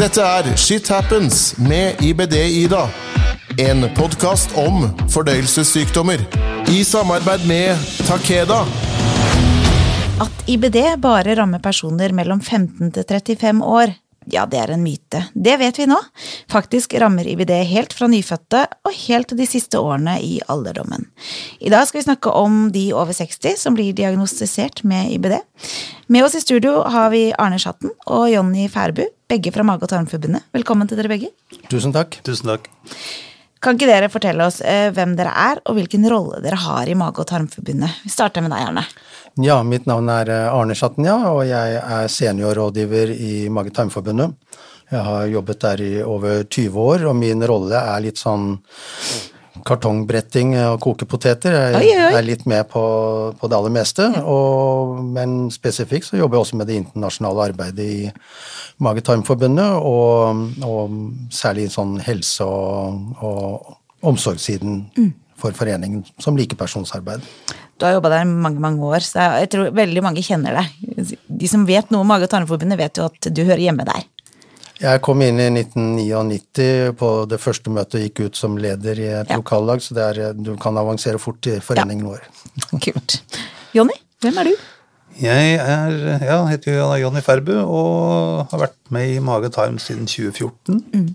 Dette er Shit Happens med IBD-Ida. En podkast om fordøyelsessykdommer. I samarbeid med Takeda. At IBD bare rammer personer mellom 15 til 35 år, ja, det er en myte. Det vet vi nå. Faktisk rammer IBD helt fra nyfødte og helt de siste årene i alderdommen. I dag skal vi snakke om de over 60 som blir diagnostisert med IBD. Med oss i studio har vi Arne Schatten og Jonny Færbu, begge fra Mage- og tarmforbundet. Velkommen til dere begge. Tusen takk. Tusen takk. Kan ikke dere fortelle oss eh, hvem dere er, og hvilken rolle dere har i Mage- og tarmforbundet? Vi starter med deg, Arne. Ja, mitt navn er eh, Arne Schatten, og jeg er seniorrådgiver i Mage-Tarmforbundet. Jeg har jobbet der i over 20 år, og min rolle er litt sånn kartongbretting og koke poteter. Jeg Oi, oi. er litt med på, på det aller meste, og, men spesifikt så jobber jeg også med det internasjonale arbeidet i Mage-Tarmforbundet, og, og særlig sånn helse- og, og omsorgssiden Mm. for foreningen, som likepersonsarbeid. Du har jobba der mange mange år, så jeg tror veldig mange kjenner deg. De som vet noe om Mage- og tarmforbundet, vet jo at du hører hjemme der. Jeg kom inn i 1999 på det første møtet og gikk ut som leder i et Ja. lokallag, så det er, du kan avansere fort i foreningen vår. Kult. Jonny, hvem er du? Jeg er, ja, heter jo Jonny Ferbu og har vært med i Mage Time siden 2014.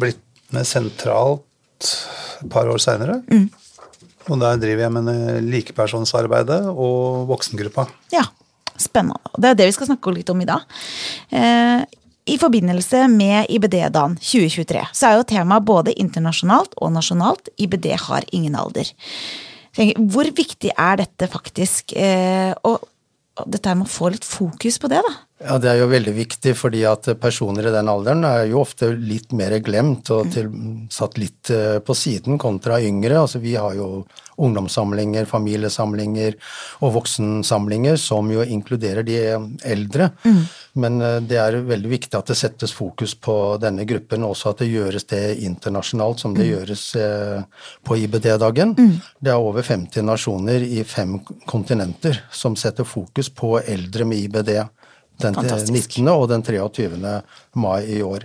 Blitt med sentralt et par år seinere. Og der driver jeg med likepersonsarbeidet og voksengruppa. Ja, spennende. Det er det vi skal snakke litt om i dag. Eh, I forbindelse med IBD-dagen 2023 så er jo temaet både internasjonalt og nasjonalt IBD har ingen alder. Tenker, Hvor viktig er dette faktisk? Eh, og, dette med å få litt fokus på det, da. Ja, Det er jo veldig viktig, fordi at personer i den alderen er jo ofte litt mer glemt og til, satt litt eh, på siden kontra yngre. Altså Vi har jo ungdomssamlinger, familiesamlinger og voksensamlinger som jo inkluderer de eldre. Men eh, det er veldig viktig at det settes fokus på denne gruppen, og også at det gjøres det internasjonalt som det gjøres eh, på IBD-dagen. Det er over 50 nasjoner i fem kontinenter som setter fokus på eldre med IBD den Fantastisk. 19. og den 23. mai i år.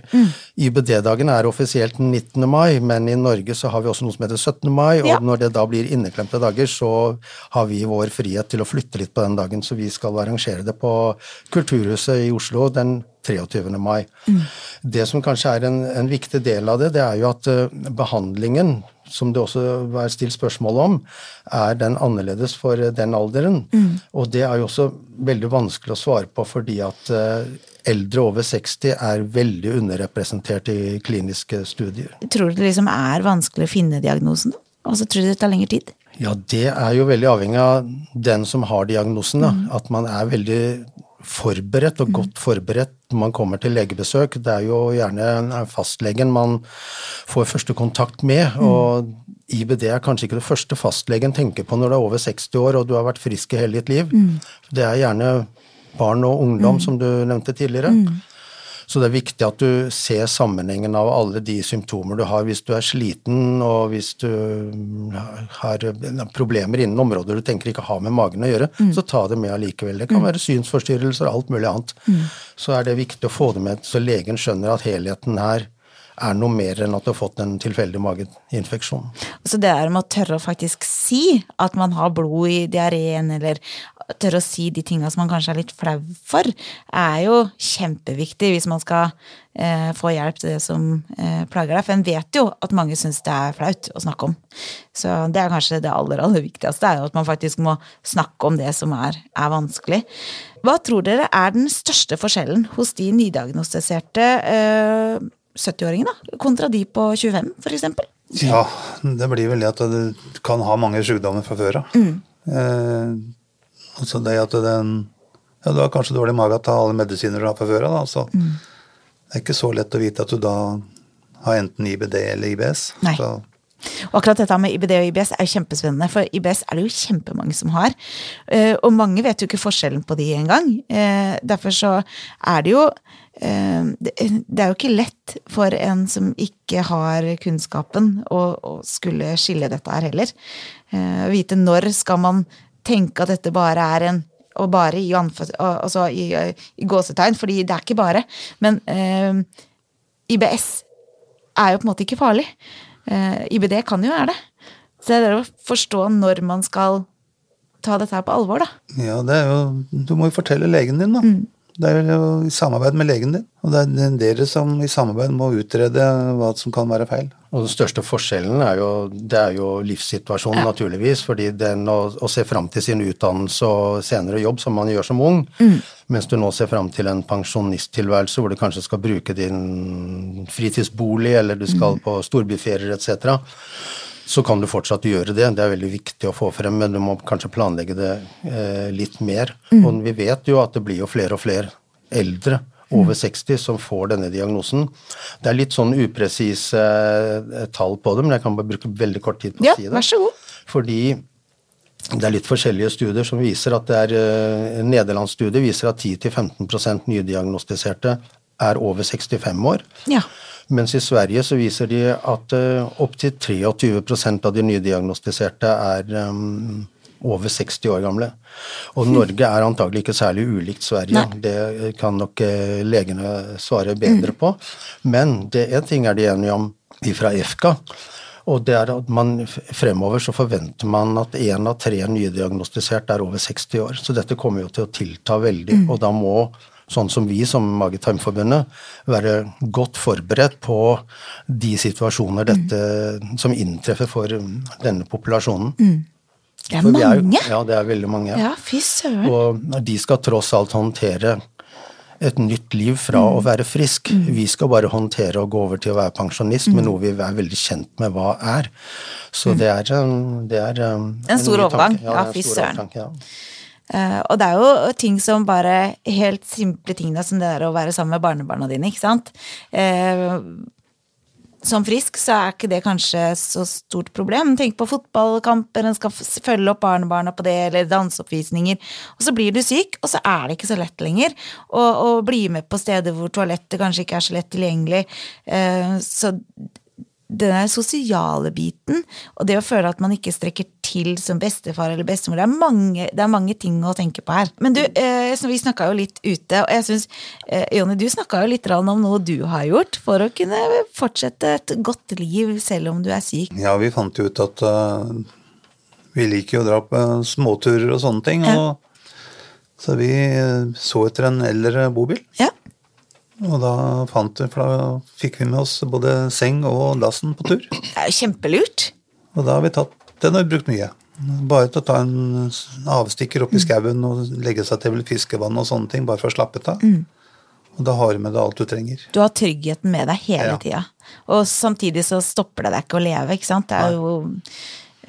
IBD-dagen er offisielt den 19. mai, men i Norge så har vi også noe som heter 17. mai, og Ja. når det da blir inneklemte dager, så har vi vår frihet til å flytte litt på den dagen, så vi skal arrangere det på Kulturhuset i Oslo den 23. mai. Det som kanskje er en, en viktig del av det, det er jo at eh, behandlingen, som det også er stilt spørsmål om, er den annerledes for eh, den alderen. Og det er jo også veldig vanskelig å svare på fordi at eh, eldre over 60 er veldig underrepresentert i kliniske studier. Tror du det liksom er vanskelig å finne diagnosen? da? Og så tror du det tar lengre tid? Ja, det er jo veldig avhengig av den som har diagnosen. Da. At man er veldig forberedt og godt forberedt når man kommer til legebesøk. Det er jo gjerne fastlegen man får første kontakt med. og IBD er kanskje ikke det første fastlegen tenker på når du er over 60 år og du har vært frisk i hele ditt liv. Det er gjerne barn og ungdom, som du nevnte tidligere. Så det er viktig at du ser sammenhengen av alle de symptomer du har. Hvis du er sliten, og hvis du har problemer innen områder du tenker ikke har med magen å gjøre, så ta det med allikevel. Det kan være synsforstyrrelser og alt mulig annet. Så er det viktig å få det med, så legen skjønner at helheten her er noe mer enn at du har fått en tilfeldig mageinfeksjon. Så det er med å tørre å faktisk si at man har blod i diareen, eller tørre å si de tinga som man kanskje er litt flau for, er jo kjempeviktig hvis man skal eh, få hjelp til det som eh, plager deg. For en vet jo at mange syns det er flaut å snakke om. Så det er kanskje det aller, aller viktigste, er jo at man faktisk må snakke om det som er, er vanskelig. Hva tror dere er den største forskjellen hos de nydiagnostiserte eh, 70-åringene, kontra de på 25, for eksempel? Ja, det blir vel det at du kan ha mange sykdommer fra før av. Eh, altså det at den Ja, du har kanskje dårlig mage ta alle medisiner du har fra før av, da. Så det er ikke så lett å vite at du da har enten IBD eller IBS. Nei. Så, Og akkurat dette med IBD og IBS er jo kjempespennende, for IBS er det jo kjempemange som har. Eh, Og mange vet jo ikke forskjellen på de engang. Eh, Derfor så er det jo eh, Det er jo ikke lett for en som ikke har kunnskapen, å, å skulle skille dette her heller. Å Vite når skal man tenke at dette bare er en og bare i, altså i, i gåsetegn, fordi det er ikke bare. Men eh, IBS er jo på en måte ikke farlig. Eh, IBD kan jo være det. Så det er å forstå når man skal ta dette her på alvor, da. Ja, det er jo Du må jo fortelle legen din, da. Det er jo i samarbeid med legen din. Og det er dere som i samarbeid må utrede hva som kan være feil. Og den største forskjellen er jo, det er jo livssituasjonen, naturligvis. fordi den å, å se fram til sin utdannelse og senere jobb, som man gjør som ung, mens du nå ser fram til en pensjonisttilværelse hvor du kanskje skal bruke din fritidsbolig, eller du skal på storbyferier etc., så kan du fortsatt gjøre det. Det er veldig viktig å få frem, men du må kanskje planlegge det eh, litt mer. Og vi vet jo at det blir jo flere og flere eldre over 60 som får denne diagnosen. Det er litt sånn upresise eh, tall på det, men jeg kan bare bruke veldig kort tid på å Ja, si det. vær så god. Fordi det er litt forskjellige studier som viser at det er eh, En nederlandsk studie viser at 10-15% nydiagnostiserte er over 65 år. Ja. Mens i Sverige så viser de at uh, opptil 23% av de nydiagnostiserte er um, over 60 år gamle. Og Norge er antagelig ikke særlig ulikt Sverige. Nei. Det kan nok eh, legene svare bedre på. Men det en ting er de enige om fra EFKA. Og det er at man fremover så forventer man at én av tre nydiagnostisert er over 60 år. Så dette kommer jo til å tilta veldig. Og da må sånn som vi som Mage-tarmforbundet være godt forberedt på de situasjoner dette som inntreffer for um, denne populasjonen. Det er For mange. ja, det er veldig mange. Ja, fy søren. Og de skal tross alt håndtere et nytt liv fra å være frisk. Vi skal bare håndtere å gå over til å være pensjonist, med noe vi er veldig kjent med hva er. Så det er, um, det er um, En stor overgang. Ja, fy søren. ja. Eh, og det er jo ting som bare Helt simple ting da, som det er å være sammen med barnebarna dine, ikke sant. Uh, som frisk så er ikke det kanskje så stort problem. Tenk på fotballkamper, en skal følge opp barnebarna på det, eller danseoppvisninger. Og så blir du syk, og så er det ikke så lett lenger å bli med på steder hvor toalettet kanskje ikke er så lett tilgjengelig. Uh, så den sosiale biten, og det å føle at man ikke strekker til som bestefar eller bestemor, det er mange, det er mange ting å tenke på her. Men du, eh, vi snakka jo litt ute, og jeg syns, eh, Jonny, du snakka jo litt om noe du har gjort for å kunne fortsette et godt liv selv om du er syk. Ja, vi fant jo ut at uh, vi liker å dra på småturer og sånne ting. Ja. Og, så vi eh, så etter en eldre bobil. Ja. Og da fant vi, for da fikk vi med oss både seng og lassen på tur. Det er jo kjempelurt. Og da har vi tatt Den har vi brukt mye. Bare til å ta en avstikker opp i skauen og legge seg til fiskevann og sånne ting, bare for å slappe av. Og da har du med deg alt du trenger. Du har tryggheten med deg hele Ja. tida. Og samtidig så stopper det deg ikke å leve, ikke sant. Det er jo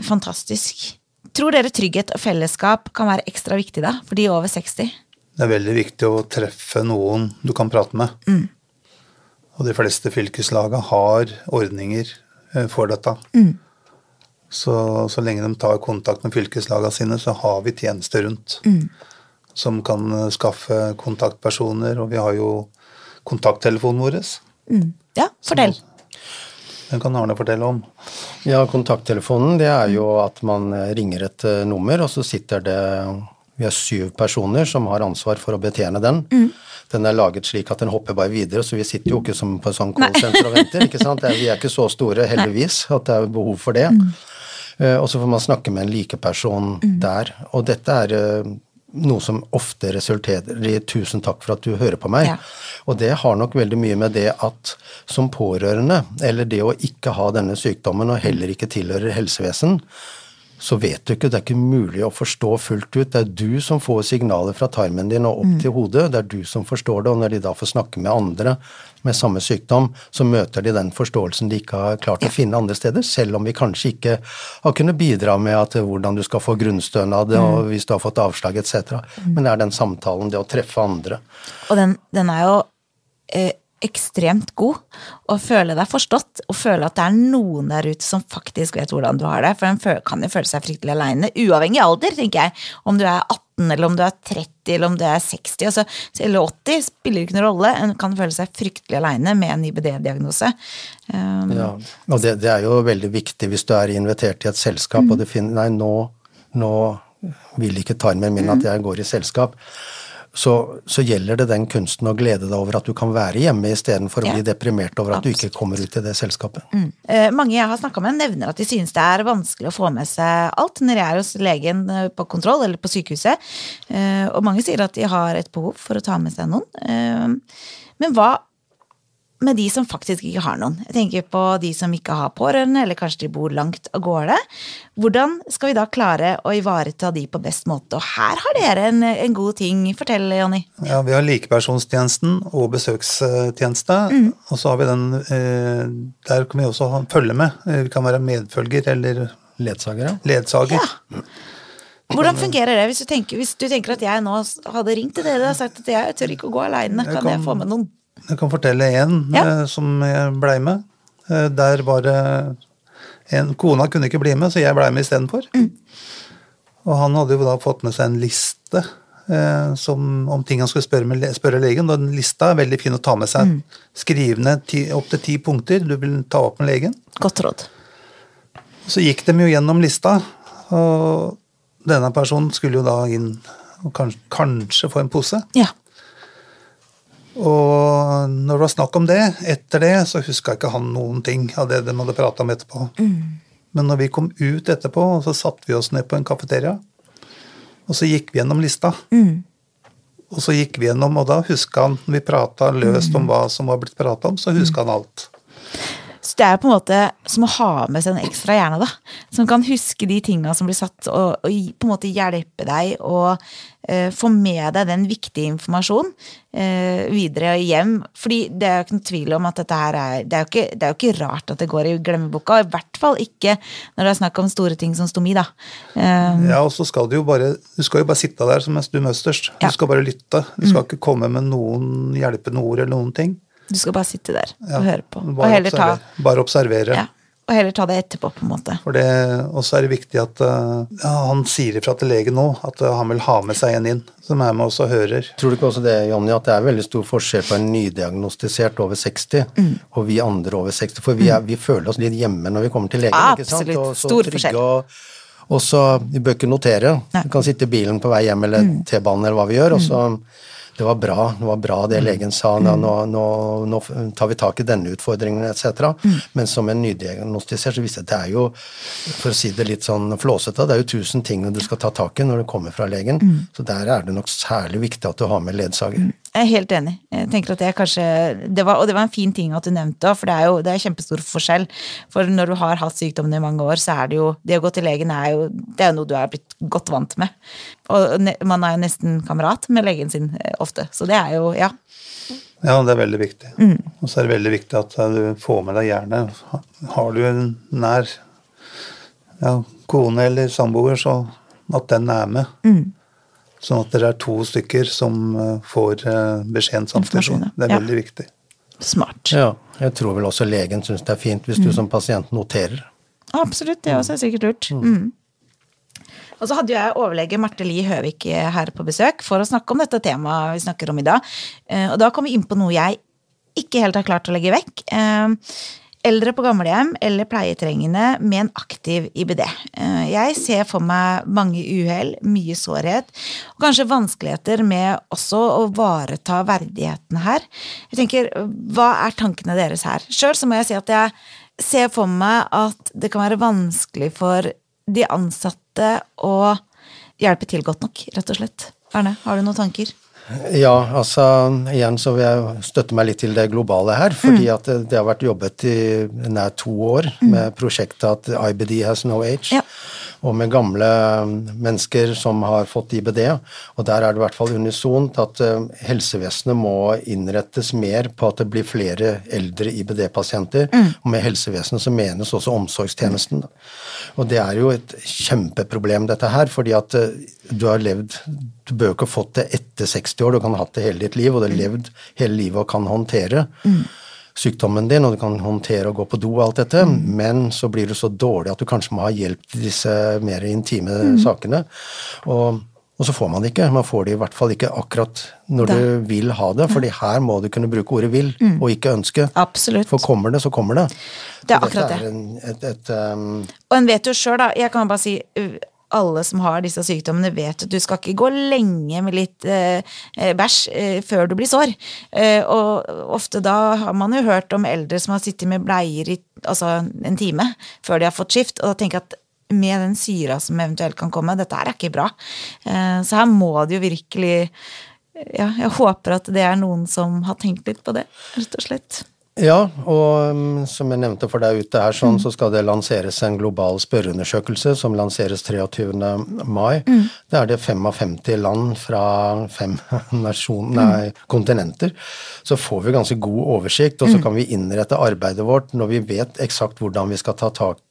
fantastisk. Tror dere trygghet og fellesskap kan være ekstra viktig da, for de over 60? Det er veldig viktig å treffe noen du kan prate med. Og de fleste fylkeslaga har ordninger eh, for dette. Så, så lenge de tar kontakt med fylkeslaga sine, så har vi tjenester rundt. Som kan eh, skaffe kontaktpersoner, og vi har jo kontakttelefonen vår. Ja, fortell. Den kan Arne fortelle om. Ja, kontakttelefonen det er jo at man eh, ringer et nummer, og så sitter det Vi er syv personer som har ansvar for å betjene den. Den er laget slik at den hopper bare videre, så vi sitter jo ikke som på et sånn callsenter og venter. ikke sant? Vi er ikke så store, heldigvis, at det er behov for det. Mm. og så får man snakke med en likeperson der. Og dette er eh, noe som ofte resulterer i 'tusen takk for at du hører på meg'. Ja. Og det har nok veldig mye med det at som pårørende, eller det å ikke ha denne sykdommen og heller ikke tilhører helsevesen, så vet du ikke, det er ikke mulig å forstå fullt ut. Det er du som får signaler fra tarmen din og opp til hodet, det er du som forstår det, og når de da får snakke med andre med samme sykdom, så møter de den forståelsen de ikke har klart å finne andre steder, selv om vi kanskje ikke har kunnet bidra med at hvordan du skal få grunnstønad, og hvis du har fått avslag etc. Men det er den samtalen, det å treffe andre. Og den, den er jo eh, ekstremt god. Å føle deg forstått, og føle at det er noen der ute som faktisk vet hvordan du har det. For en kan jo føle seg fryktelig aleine, uavhengig av alder, tenker jeg. Om du er 18, eller om du er 30, eller om du er 60, altså, eller 80, spiller ikke noen rolle. En kan føle seg fryktelig aleine med en IBD-diagnose. Um, Ja, og det, det er jo veldig viktig hvis du er invitert i et selskap og du finner Nei, nå, nå vil ikke tarmen min at jeg går i selskap, så, så gjelder det den kunsten å glede deg over at du kan være hjemme istedenfor å Ja. bli deprimert over at du ikke kommer ut i det selskapet. Eh, mange jeg har snakka med, nevner at de synes det er vanskelig å få med seg alt når de er hos legen eh, på kontroll eller på sykehuset. Eh, og mange sier at de har et behov for å ta med seg noen. Eh, men hva med de som faktisk ikke har noen? Jeg tenker på de som ikke har pårørende, eller kanskje de bor langt av gårde. Hvordan skal vi da klare å ivareta de på best måte? Og her har dere en, en god ting. Fortell, Jonny. Ja, Vi har likepersonstjenesten og besøkstjeneste. Og så har vi den eh, Der kan vi også ha, følge med. Eh, Vi kan være medfølger eller Ledsager, ledsager. Ja. Hvordan fungerer det hvis du, tenker, hvis du tenker at jeg nå hadde ringt til dere og sagt at jeg tør ikke å gå aleine, kan, kan jeg få med noen? Jeg kan fortelle en Ja. eh, som jeg blei med. Eh, Der var det en Kona kunne ikke bli med, så jeg blei med istedenfor. Og han hadde jo da fått med seg en liste eh, som, om ting han skulle spørre, med, spørre legen. Og den lista er veldig fin å ta med seg. Skriv ned ti, opptil ti punkter du vil ta opp med legen. Godt råd. Så gikk de jo gjennom lista, og denne personen skulle jo da inn og kanskje, kanskje få en pose. Ja. Og når det var snakk om det, etter det, så huska ikke han noen ting av det de hadde prata om etterpå. Men når vi kom ut etterpå, så satte vi oss ned på en kafeteria, og så gikk vi gjennom lista. Og så gikk vi gjennom, og da huska han, vi prata løst om hva som var blitt prata om, så huska han alt. Så det er på en måte som å ha med seg en ekstra hjerne, da. Som kan huske de tinga som blir satt, og, og på en måte hjelpe deg eh, få med deg den viktige informasjonen videre videre hjem. Fordi det er jo ikke noen tvil om at dette her er Det er jo ikke, det er jo ikke rart at det går i glemmeboka. I hvert fall ikke når det er snakk om store ting som stomi, da. Eh, Ja, og så skal du jo bare Du skal jo bare sitte der som du møsters. Ja. Du skal bare lytte. Du skal ikke komme med noen hjelpende ord eller noen ting. du skal bare sitte der Ja, og høre på. Og heller observer, ta. Bare observere. ja, og heller ta det etterpå, på en måte. For det, Og så er det viktig at eh, ja, han sier ifra til legen nå at eh, han vil ha med seg en inn, som er med oss og hører. Tror du ikke også det, Jonny, at det er veldig stor forskjell på en nydiagnostisert over 60 Mm. og vi andre over 60? For vi, er, vi føler oss litt hjemme når vi kommer til legen. ikke sant? Absolutt. Og så Stor forskjell. Og, og så, Vi bør ikke notere. Nei. Mm. Vi kan sitte i bilen på vei hjem eller T-banen eller hva vi gjør. og så det var bra det var bra det legen sa. Nå, nå, nå, nå tar vi tak i denne utfordringen etc. Men som en nydiagnostisert så visste jeg at det er jo, for å si det litt sånn flåsete, det er jo tusen ting du skal ta tak i når du kommer fra legen. Så der er det nok særlig viktig at du har med ledsager. Jeg er helt enig. Jeg tenker at det kanskje det var, Og det var en fin ting at du nevnte, for det er jo det er kjempestor forskjell. For når du har hatt sykdommen i mange år, så er det jo Det å gå til legen er jo det er noe du er blitt godt vant med. Og man er jo nesten kamerat med legen sin eh, ofte. Så det er jo Ja. Ja, det er veldig viktig. Mm. Og så er det veldig viktig at eh, du får med deg gjerne Har du en nær ja, kone eller samboer, så at den er med. Mm. Sånn at dere er to stykker som eh, får eh, beskjeden samtidig. Det er Ja. veldig viktig. Smart. Ja, jeg tror vel også legen syns det er fint hvis du som pasient noterer. Absolutt, det også er sikkert lurt. Mm. Og så hadde jo jeg overlege Marte Li Høvik eh, her på besøk for å snakke om dette temaet vi snakker om i dag. Eh, Og da kom vi inn på noe jeg ikke helt har klart å legge vekk. Eldre på gamlehjem eller pleietrengende med en aktiv IBD. Eh, Jeg ser for meg mange uhell, mye sårhet, og kanskje vanskeligheter med også å vareta verdigheten her. Jeg tenker, Hva er tankene deres her? Sjøl må jeg si at jeg ser for meg at det kan være vanskelig for de ansatte å hjelpe til godt nok, rett og slett. Erne, har du noen tanker? Ja, altså igjen så vil jeg støtte meg litt til det globale her. Fordi at det, det har vært jobbet i nær to år med prosjektet at IBD has no age. Ja. Og med gamle mennesker som har fått IBD. Og der er det i hvert fall unisont at eh, helsevesenet må innrettes mer på at det blir flere eldre IBD-pasienter. Og med helsevesenet så menes også omsorgstjenesten. Og det er jo et kjempeproblem, dette her, fordi at eh, du har levd Du bør ikke ha fått det etter 60 år, du kan ha hatt det hele ditt liv, og du har levd hele livet og kan håndtere sykdommen din, og du kan håndtere å gå på do og alt dette, men så blir du så dårlig at du kanskje må ha hjelp til disse mer intime sakene. Og, og så får man det ikke. Man får det i hvert fall ikke akkurat når Da. du vil ha det, fordi her må du kunne bruke ordet vil, og ikke ønske. Absolutt. For kommer det, så kommer det. Det er akkurat det. en, et, et, um, Og en vet jo sjøl, da, jeg kan bare si alle som har disse sykdommene, vet at du skal ikke gå lenge med litt eh, eh, bæsj eh, før du blir sår. Eh, og ofte da har man jo hørt om eldre som har sittet med bleier i altså en time før de har fått skift, og da tenker jeg at med den syra som eventuelt kan komme, dette her er ikke bra. Eh, så her må det jo virkelig ja, jeg håper at det er noen som har tenkt litt på det, rett og slett. Ja, og um, som jeg nevnte for deg ute her, sånn, så skal det lanseres en global spørreundersøkelse som lanseres 23. mai. Mm. Det er det 55 land fra fem nasjon, nei, kontinenter. Så får vi ganske god oversikt, og så kan vi innrette arbeidet vårt når vi vet eksakt hvordan vi skal ta tak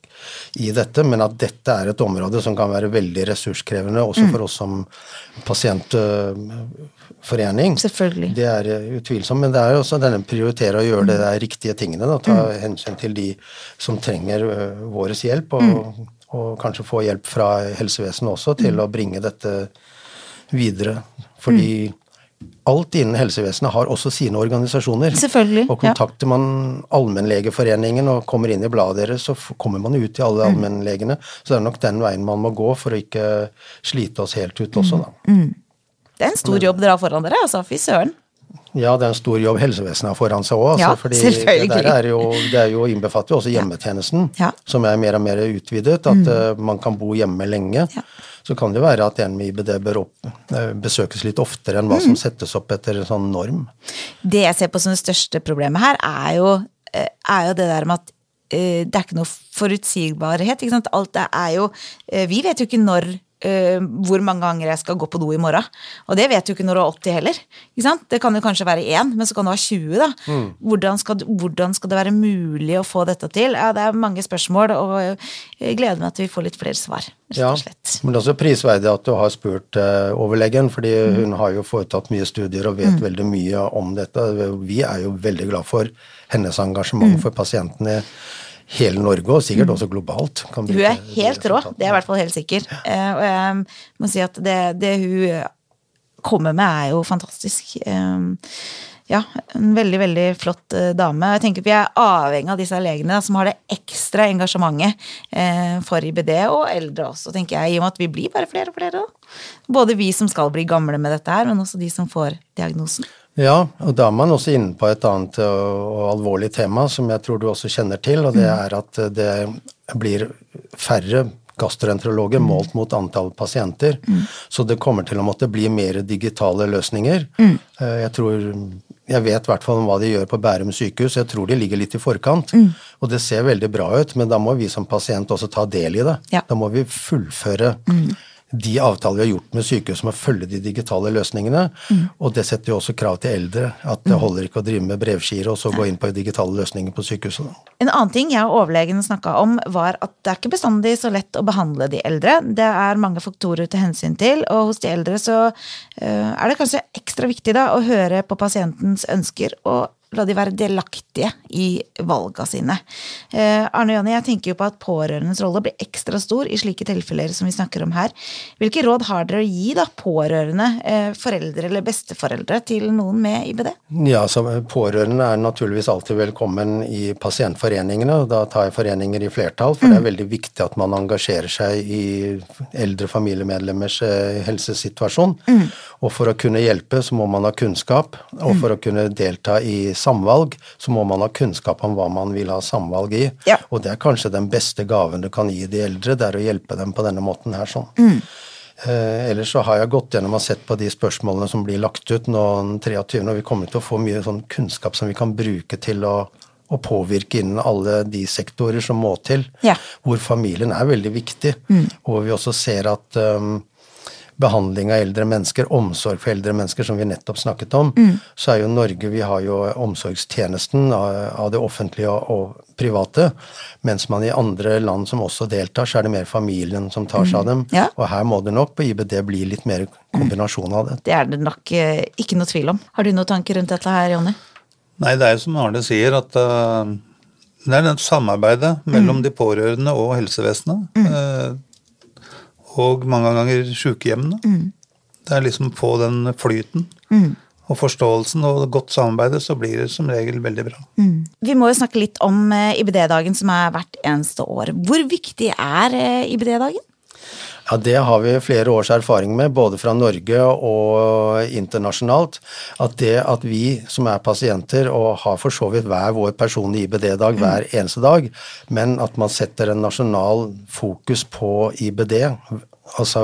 i dette, men at dette er et område som kan være veldig ressurskrevende også for oss som pasientforening. Selvfølgelig. Det er utvilsomt, men det er jo også denne prioritere å gjøre det der riktige tingene. Da, ta hensyn til de som trenger vår hjelp, og, og, kanskje få hjelp fra helsevesenet også til å bringe dette videre. Fordi alt innen helsevesenet har også sine organisasjoner. Selvfølgelig, Og kontakter man Allmennlegeforeningen og kommer inn i bladet deres, så kommer man ut til alle Mm. allmennlegene. Så det er nok den veien man må gå for å ikke slite oss helt ut også, da. Det er en stor jobb dere har foran dere, altså. Fy søren. Ja, det er en stor jobb helsevesenet har foran seg òg. Ja, fordi selvfølgelig. det der er jo, det er jo innbefatter jo også hjemmetjenesten, Ja. som er mer og mer utvidet. At eh, man kan bo hjemme lenge. Ja. Så kan det være at en med IBD bør opp, eh, besøkes litt oftere enn hva Mm. som settes opp etter en sånn norm. Det jeg ser på som det største problemet her, er jo, eh, er jo det der med at det er ikke noe forutsigbarhet. Ikke sant? Alt det er jo Vi vet jo ikke når eh, hvor mange ganger jeg skal gå på do i morgen. Og det vet du ikke når du er 80 heller. Det kan jo kanskje være én, men så kan du ha 20. da. Hvordan, skal, hvordan skal det være mulig å få dette til? Ja, Det er mange spørsmål, og jeg gleder meg til vi får litt flere svar. Ja, men det er også prisverdig at du har spurt uh, overlegen, fordi hun har jo foretatt mye studier og vet veldig mye om dette. Vi er jo veldig glad for hennes engasjement for pasientene hele Norge, og sikkert også globalt. Kan Hun er helt rå, det er jeg i hvert fall helt sikker. Eh, Og jeg må si at det, det hun kommer med, er jo fantastisk. Eh, Ja, en veldig, veldig flott eh, dame. Jeg tenker Vi er avhengig av disse legene da, som har det ekstra engasjementet for IBD, og eldre også, tenker jeg, i og med at vi blir bare flere og flere. da. Både vi som skal bli gamle med dette her, men også de som får diagnosen. Ja, og da er man også inne på et annet og, og alvorlig tema som jeg tror du også kjenner til, og det er at det blir færre gastroenterologer målt mot antall pasienter. Så det kommer til å måtte bli mer digitale løsninger. Mm. Jeg tror jeg vet i hvert fall om hva de gjør på Bærum sykehus. Jeg tror de ligger litt i forkant. Og det ser veldig bra ut, men da må vi som pasient også ta del i det. Ja. Da må vi fullføre de avtaler vi har gjort med sykehus om å følge de digitale løsningene. Og det setter jo også krav til eldre. At det holder ikke å drive med brevgiro og så gå inn på digitale løsninger på sykehuset. En annen ting jeg og overlegen snakka om, var at det er ikke bestandig så lett å behandle de eldre. Det er mange faktorer til hensyn til, og hos de eldre så eh, er det kanskje ekstra viktig da å høre på pasientens ønsker og la de være delaktige i valga sine. Eh, Arne Jonny, jeg tenker jo på at pårørendes rolle blir ekstra stor i slike tilfeller som vi snakker om her. Hvilke råd har dere å gi da pårørende, eh, foreldre eller besteforeldre til noen med IBD? Ja, så Pårørende er naturligvis alltid velkommen i pasientforeningene. og Da tar jeg foreninger i flertall, for det er veldig viktig at man engasjerer seg i eldre familiemedlemmers helsesituasjon. helsesituasjon. Og for å kunne hjelpe, så må man ha kunnskap. Og for å kunne delta i samvalg, så må man ha kunnskap om hva man vil ha samvalg i. Ja. Og det er kanskje den beste gaven du kan gi de eldre, det er å hjelpe dem på denne måten her sånn. Eh, ellers så har jeg gått gjennom og sett på de spørsmålene som blir lagt ut nå den 23. og vi kommer til å få mye sånn kunnskap som vi kan bruke til å, å påvirke innen alle de sektorer som må til. Ja. Hvor familien er veldig viktig. Og vi også ser at um, behandling av eldre mennesker, omsorg for eldre mennesker, som vi nettopp snakket om, så er jo Norge Vi har jo omsorgstjenesten av, av det offentlige og, og private, mens man i andre land som også deltar, så er det mer familien som tar seg av dem. Ja. Og her må det nok på IBD bli litt mer kombinasjon av det. Det er det nok eh, ikke noe tvil om. Har du noen tanker rundt dette her, Jonny? Nei, det er jo som Arne sier, at uh, det er det samarbeidet mellom de pårørende og helsevesenet. eh, og mange ganger sykehjemmene. Det er liksom få den flyten og forståelsen og godt samarbeidet, så blir det som regel veldig bra. Vi må jo snakke litt om eh, IBD-dagen som er hvert eneste år. Hvor viktig er eh, IBD-dagen? Ja, Det har vi flere års erfaring med, både fra Norge og internasjonalt. At det at vi som er pasienter og har for så vidt hver vår personlige IBD-dag hver eneste dag, men at man setter en nasjonal fokus på IBD altså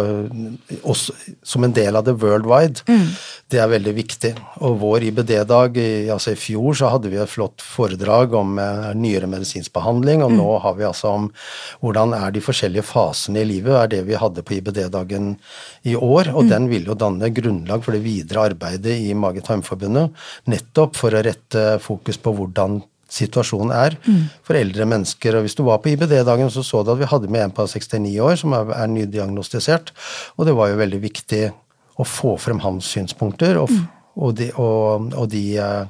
også, som en del av det worldwide, mm. det er veldig viktig. Og vår IBD-dag, altså i fjor så hadde vi et flott foredrag om eh, nyere medisinsk behandling, og mm. nå har vi altså om hvordan er de forskjellige fasene i livet, er det vi hadde på IBD-dagen i år, og mm. den vil jo danne grunnlag for det videre arbeidet i Mage-tarmforbundet, nettopp for å rette fokus på hvordan situasjonen er mm. for eldre mennesker. Og Hvis du var på IBD-dagen, så så du at vi hadde med en på 69 år som er, er nydiagnostisert, og det var jo veldig viktig å få frem hans synspunkter og, mm. og de, og, og de uh,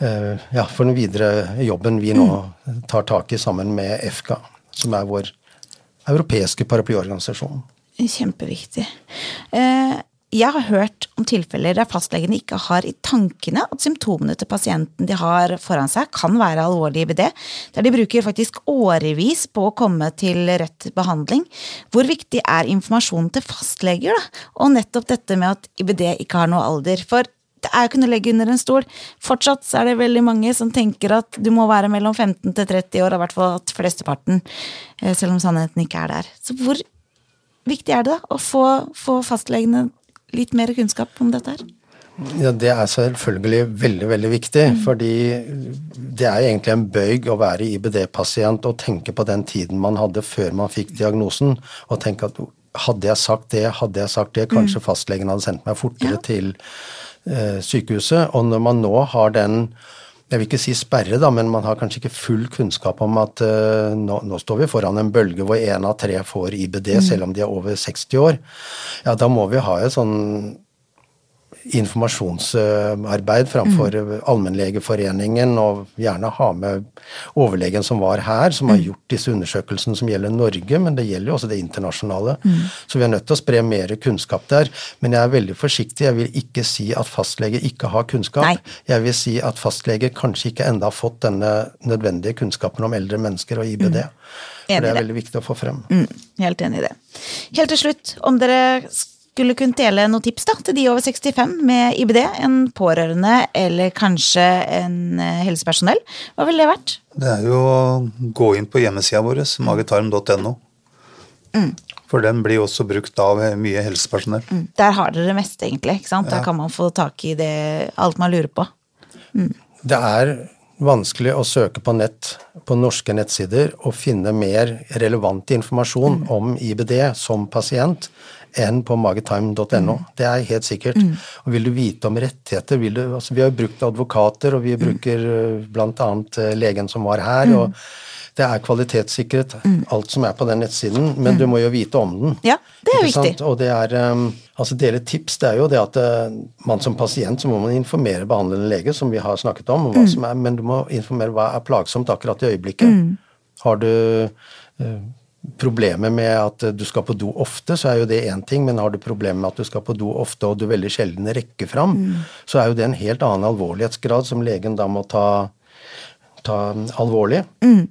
uh, ja, for den videre jobben vi nå mm. tar tak i sammen med EFKA, som er vår europeiske paraplyorganisasjon. Kjempeviktig. Eh, jeg har hørt om tilfeller der fastlegene ikke har i tankene at symptomene til pasienten de har foran seg, kan være alvorlig IBD, der de bruker faktisk årevis på å komme til rett behandling. Hvor viktig er informasjonen til fastleger, da? Og nettopp dette med at IBD ikke har noe alder. For det er jo ikke noe å legge under en stol. Fortsatt så er det veldig mange som tenker at du må være mellom 15 til 30 år, i hvert fall at flesteparten, eh, selv om sannheten ikke er der. Så hvor viktig er det da å få, få fastlegene litt mer kunnskap om dette her? Ja, Det er selvfølgelig veldig veldig viktig. Mm. fordi det er egentlig en bøyg å være IBD-pasient og tenke på den tiden man hadde før man fikk diagnosen. Og tenke at hadde jeg sagt det, hadde jeg sagt det, kanskje mm. fastlegen hadde sendt meg fortere ja. til eh, sykehuset. Og når man nå har den jeg vil ikke si sperre, da, men man har kanskje ikke full kunnskap om at uh, nå, nå, står vi foran en bølge hvor én av tre får IBD, mm. selv om de er over 60 år. Ja, da må vi ha et sånn informasjonsarbeid framfor mm. Allmennlegeforeningen, og gjerne ha med overlegen som var her, som har mm. gjort disse undersøkelsene som gjelder Norge, men det gjelder jo også det internasjonale. Mm. Så vi er nødt til å spre mer kunnskap der. Men jeg er veldig forsiktig. Jeg vil ikke si at fastlege ikke har kunnskap. Nei. Jeg vil si at fastlege kanskje ikke enda har fått denne nødvendige kunnskapen om eldre mennesker og IBD. Mm. For det er veldig viktig å få frem. Mm. Helt enig i det. Helt til slutt, om dere skulle kunne dele noen tips da, til de over 65 med IBD, en pårørende eller kanskje en eh, helsepersonell, hva ville det vært? Det er jo å gå inn på hjemmesida vår, magetarm.no. Mm. For den blir også brukt av mye helsepersonell. Mm. Der har dere det meste, egentlig. ikke sant? Der kan man få tak i det, alt man lurer på. Mm. Det er vanskelig å søke på nett på norske nettsider og finne mer relevant informasjon mm. om IBD som pasient enn på magetime.no. Mm. Det er helt sikkert. Mm. Og vil du vite om rettigheter du, altså Vi har jo brukt advokater, og vi mm. bruker mm. bl.a. Eh, legen som var her. Mm. og det er kvalitetssikret, mm. alt som er på den nettsiden, men du må jo vite om den. Ja, det er viktig. Og det er, um, altså dele tips, det er jo det at uh, man som pasient så må man informere behandlende lege, som vi har snakket om, om er, men du må informere hva er plagsomt akkurat i øyeblikket. Har du problemer med at du skal på do ofte, så er jo det én ting, men har du problemer med at du skal på do ofte og du veldig sjelden rekker fram, mm. så er jo det en helt annen alvorlighetsgrad som legen da må ta, ta alvorlig. Mm.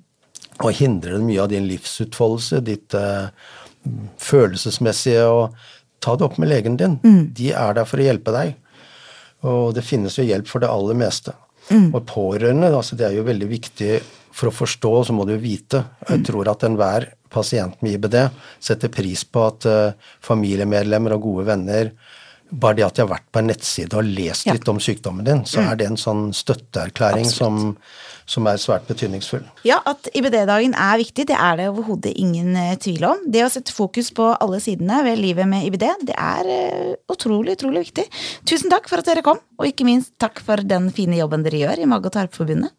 Og hindrer mye av din livsutfoldelse, ditt uh, følelsesmessige og Ta det opp med legen din. Mm. De er der for å hjelpe deg. Og det finnes jo hjelp for det aller meste. Mm. Og pårørende, altså det er jo veldig viktig for å forstå, så må du vite. Jeg mm. tror at enhver pasient med IBD setter pris på at uh, familiemedlemmer og gode venner bare det at de har vært på en nettside og lest ja. litt om sykdommen din, så mm. er det en sånn støtteerklæring som, som, er svært betydningsfull. Ja, at IBD-dagen er viktig, det er det overhodet ingen uh, tvil om. Det å sette fokus på alle sidene ved livet med IBD, det er uh, utrolig, utrolig viktig. Tusen takk for at dere kom, og ikke minst takk for den fine jobben dere gjør i Mage- og tarmforbundet.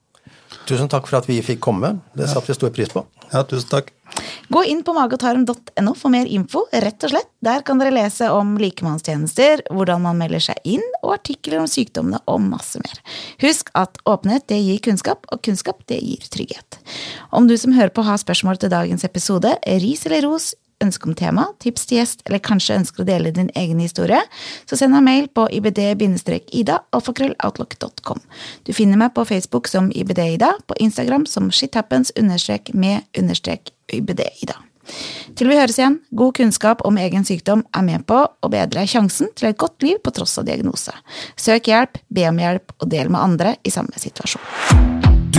Tusen takk for at vi fikk komme. Det satte vi stor pris på. Ja, tusen takk. Gå inn på magetarm.no for mer info, rett og slett. Der kan dere lese om likemannstjenester, hvordan man melder seg inn, og artikler om sykdommene og masse mer. Husk at åpenhet det gir kunnskap, og kunnskap det gir trygghet. Om du som hører på har spørsmål til dagens episode, ris eller ros, ønske om tema, tips til gjest eller kanskje ønsker å dele din egen historie, så send meg mail på ibd-ida-alfakrølloutlook.com. Du finner meg på Facebook som ibd-ida, på Instagram som shithappens-med-ibd-ida. Til vi høres igjen, god kunnskap om egen sykdom er med på å bedre sjansen til et godt liv på tross av diagnose. Søk hjelp, be om hjelp og del med andre i samme situasjon.